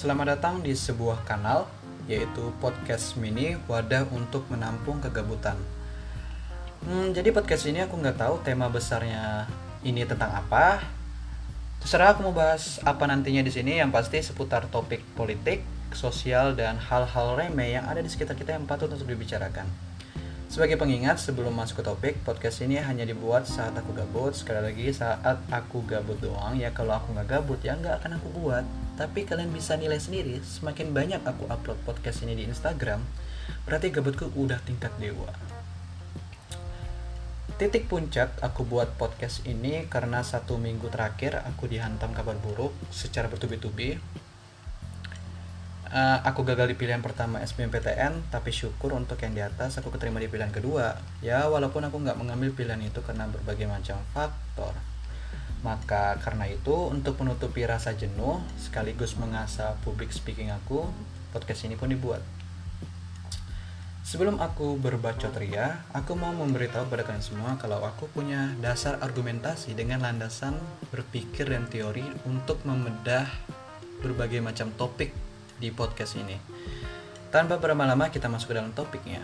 Selamat datang di sebuah kanal yaitu podcast mini wadah untuk menampung kegabutan. Hmm, jadi podcast ini aku nggak tahu tema besarnya ini tentang apa. Terserah aku mau bahas apa nantinya di sini. Yang pasti seputar topik politik, sosial dan hal-hal remeh yang ada di sekitar kita yang patut untuk dibicarakan. Sebagai pengingat, sebelum masuk ke topik, podcast ini hanya dibuat saat aku gabut. Sekali lagi, saat aku gabut doang, ya kalau aku nggak gabut, ya nggak akan aku buat. Tapi kalian bisa nilai sendiri, semakin banyak aku upload podcast ini di Instagram, berarti gabutku udah tingkat dewa. Titik puncak aku buat podcast ini karena satu minggu terakhir aku dihantam kabar buruk secara bertubi-tubi uh, aku gagal di pilihan pertama SBMPTN tapi syukur untuk yang di atas aku keterima di pilihan kedua. Ya walaupun aku nggak mengambil pilihan itu karena berbagai macam faktor. Maka karena itu untuk menutupi rasa jenuh sekaligus mengasah public speaking aku podcast ini pun dibuat. Sebelum aku berbacot ria, aku mau memberitahu kepada kalian semua kalau aku punya dasar argumentasi dengan landasan berpikir dan teori untuk membedah berbagai macam topik di podcast ini. Tanpa berlama-lama kita masuk ke dalam topiknya.